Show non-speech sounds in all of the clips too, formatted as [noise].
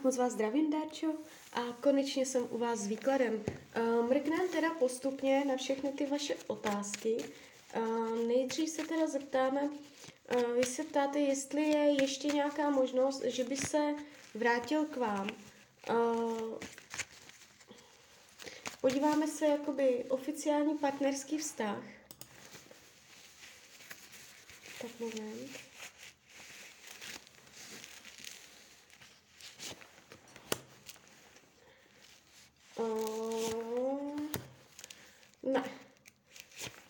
Tak moc vás zdravím, Darčo, a konečně jsem u vás s výkladem. Uh, mrkneme teda postupně na všechny ty vaše otázky. Uh, nejdřív se teda zeptáme, uh, vy se ptáte, jestli je ještě nějaká možnost, že by se vrátil k vám. Podíváme se jakoby oficiální partnerský vztah. Tak moment. Ne.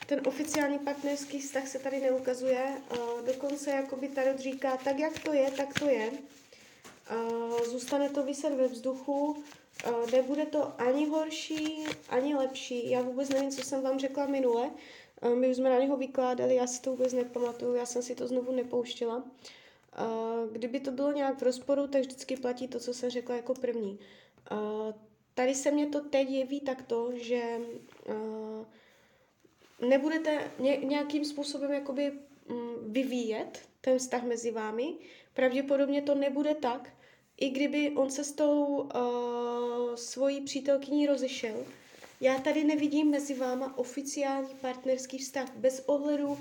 Ten oficiální partnerský vztah se tady neukazuje. Uh, dokonce jakoby Tarot říká, tak jak to je, tak to je. Uh, zůstane to vyset ve vzduchu. Uh, nebude to ani horší, ani lepší. Já vůbec nevím, co jsem vám řekla minule. Uh, my už jsme na něho vykládali, já si to vůbec nepamatuju, já jsem si to znovu nepouštěla. Uh, kdyby to bylo nějak v rozporu, tak vždycky platí to, co jsem řekla jako první. Tady se mě to teď jeví takto, že uh, nebudete ně, nějakým způsobem jakoby um, vyvíjet ten vztah mezi vámi. Pravděpodobně to nebude tak, i kdyby on se s tou uh, svojí přítelkyní rozešel. Já tady nevidím mezi váma oficiální partnerský vztah bez ohledu uh,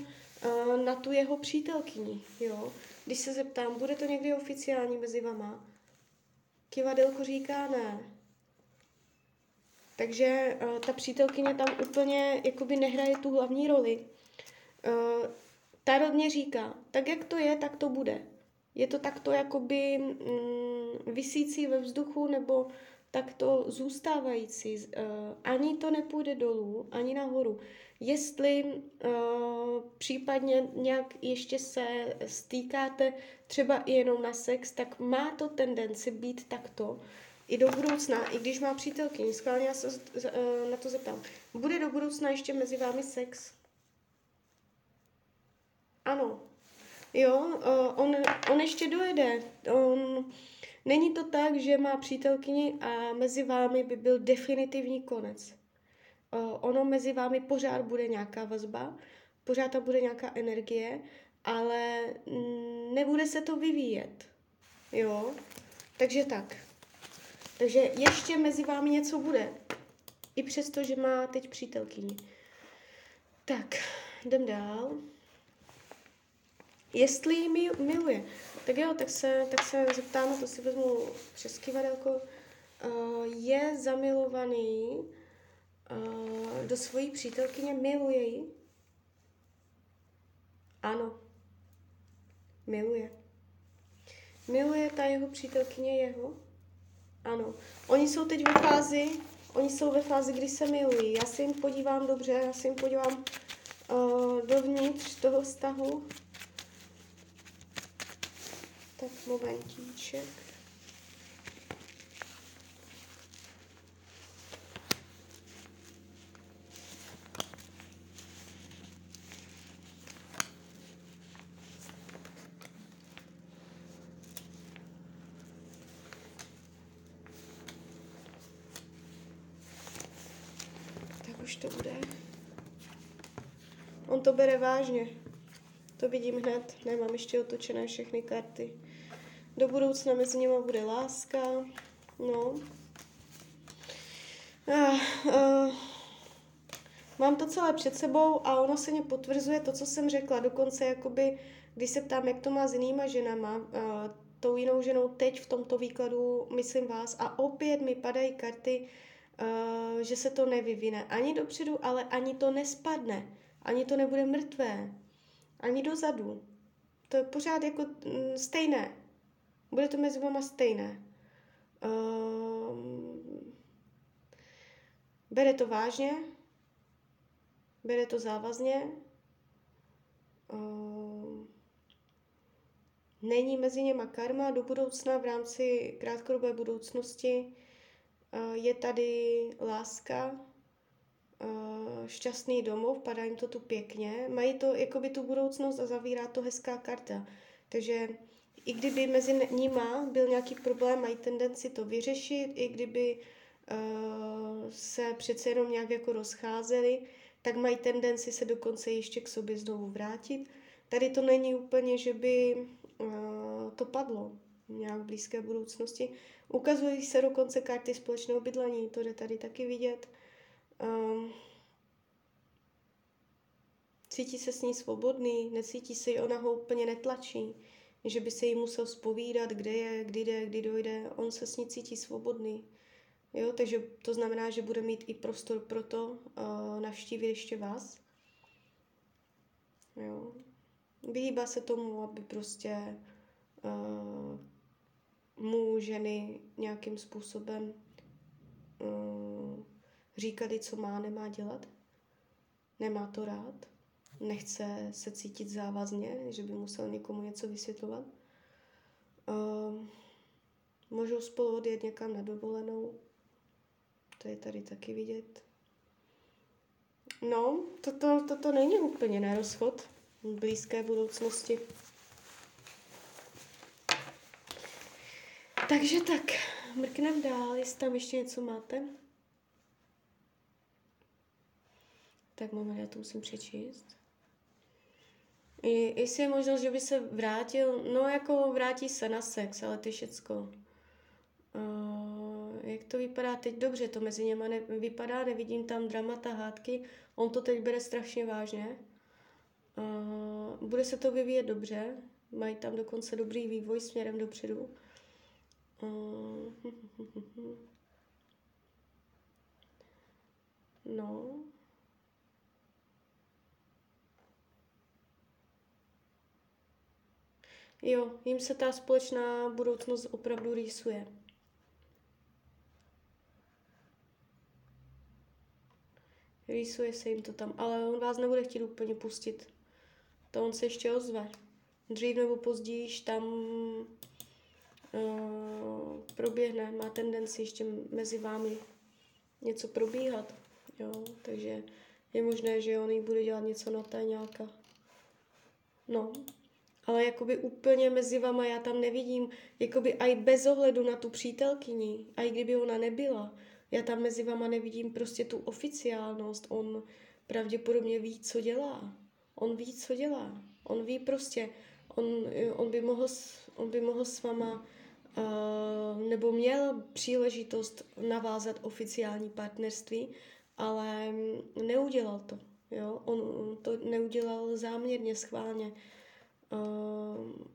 na tu jeho přítelkyni. Jo? Když se zeptám, bude to někdy oficiální mezi váma? Kivadelko říká ne. Takže uh, ta přítelkyně tam úplně jakoby nehraje tu hlavní roli. Uh, ta rodně říká, tak jak to je, tak to bude. Je to takto jakoby mm, vysící ve vzduchu nebo takto zůstávající. Uh, ani to nepůjde dolů, ani nahoru. Jestli uh, případně nějak ještě se stýkáte třeba i jenom na sex, tak má to tendenci být takto i do budoucna, i když má přítelkyni, schválně já se na to zeptám, bude do budoucna ještě mezi vámi sex? Ano. Jo, on, on ještě dojede. On, není to tak, že má přítelkyni a mezi vámi by byl definitivní konec. Ono mezi vámi pořád bude nějaká vazba, pořád tam bude nějaká energie, ale nebude se to vyvíjet. Jo, takže tak. Takže ještě mezi vámi něco bude. I přesto, že má teď přítelkyni. Tak, jdem dál. Jestli ji miluje. Tak jo, tak se, tak se zeptám, to si vezmu přes kivadelko. Uh, je zamilovaný uh, do svojí přítelkyně, miluje ji? Ano. Miluje. Miluje ta jeho přítelkyně jeho? Ano. Oni jsou teď ve fázi, oni jsou ve fázi, kdy se milují. Já se jim podívám dobře, já se jim podívám uh, dovnitř toho vztahu. Tak momentíček. Už to bude. On to bere vážně. To vidím hned. Nemám ještě otočené všechny karty. Do budoucna mezi nimi bude láska. No. Uh, uh, mám to celé před sebou a ono se mě potvrzuje to, co jsem řekla. Dokonce, jakoby, když se ptám, jak to má s jinýma ženama, uh, tou jinou ženou teď v tomto výkladu myslím vás a opět mi padají karty, že se to nevyvine ani dopředu, ale ani to nespadne, ani to nebude mrtvé, ani dozadu. To je pořád jako mm, stejné. Bude to mezi váma stejné. Uh, bere to vážně, bere to závazně, uh, není mezi něma karma do budoucna v rámci krátkodobé budoucnosti Eh, je tady láska, eh, šťastný domov, padá jim to tu pěkně, mají to jakoby tu budoucnost a zavírá to hezká karta. Takže i kdyby mezi nima byl nějaký problém, mají tendenci to vyřešit, i kdyby uh, se přece jenom nějak jako rozcházeli, tak mají tendenci se dokonce ještě k sobě znovu vrátit. Tady to není úplně, že by to padlo. nějak v blízké budoucnosti. Ukazují se dokonce karty společného bydlení, to jde tady taky vidět. Um, cítí se s ní svobodný, necítí se, ona ho úplně netlačí, že by se jí musel spovídat, kde je, kdy jde, kdy dojde, on se s ní cítí svobodný. Jo, takže to znamená, že bude mít i prostor pro to uh, navštívit ještě vás. Jo. Vyhýbá se tomu, aby prostě uh, mu ženy nějakým způsobem uh, říkali, co má, nemá dělat. Nemá to rád. Nechce se cítit závazně, že by musel někomu něco vysvětlovat. Uh, můžou spolu odjet někam na dovolenou. To je tady taky vidět. No, toto, toto není úplně na rozchod v blízké budoucnosti. Takže tak, mrknem dál, jestli tam ještě něco máte. Tak moment, já to musím přečíst. I, jestli je možnost, že by se vrátil, no jako vrátí se na sex, ale je všecko. Uh, jak to vypadá teď? Dobře, to mezi něma ne, vypadá, nevidím tam dramata, hádky. On to teď bere strašně vážně. Uh, bude se to vyvíjet dobře, mají tam dokonce dobrý vývoj směrem dopředu. Uh, [laughs] no. Jo, jim se ta společná budoucnost opravdu rýsuje. Rýsuje se jim to tam, ale on vás nebude chtít úplně pustit. To on se ještě ozve. Dřív nebo později tam proběhne, má tendenci ještě mezi vámi něco probíhat. Jo, takže je možné, že on jí bude dělat něco na té nějaká. No, ale jakoby úplně mezi vama já tam nevidím, jakoby i bez ohledu na tu přítelkyni, a i kdyby ona nebyla, já tam mezi vama nevidím prostě tu oficiálnost. On pravděpodobně ví, co dělá. On ví, co dělá. On ví prostě, on, on, by, mohl, on by mohl s váma nebo měl příležitost navázat oficiální partnerství, ale neudělal to. Jo? On to neudělal záměrně, schválně. Uh,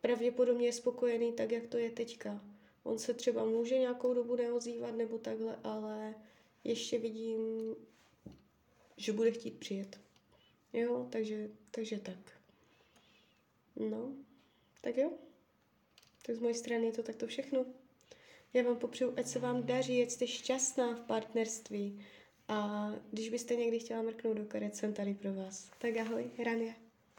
pravděpodobně je spokojený tak, jak to je teďka. On se třeba může nějakou dobu neozývat nebo takhle, ale ještě vidím, že bude chtít přijet. Jo, takže, takže tak. No, tak jo. Tak z mojej strany je to takto všechno. Já vám popřeju, ať se vám daří, ať jste šťastná v partnerství. A když byste někdy chtěla mrknout do karet, jsem tady pro vás. Tak ahoj, Rania.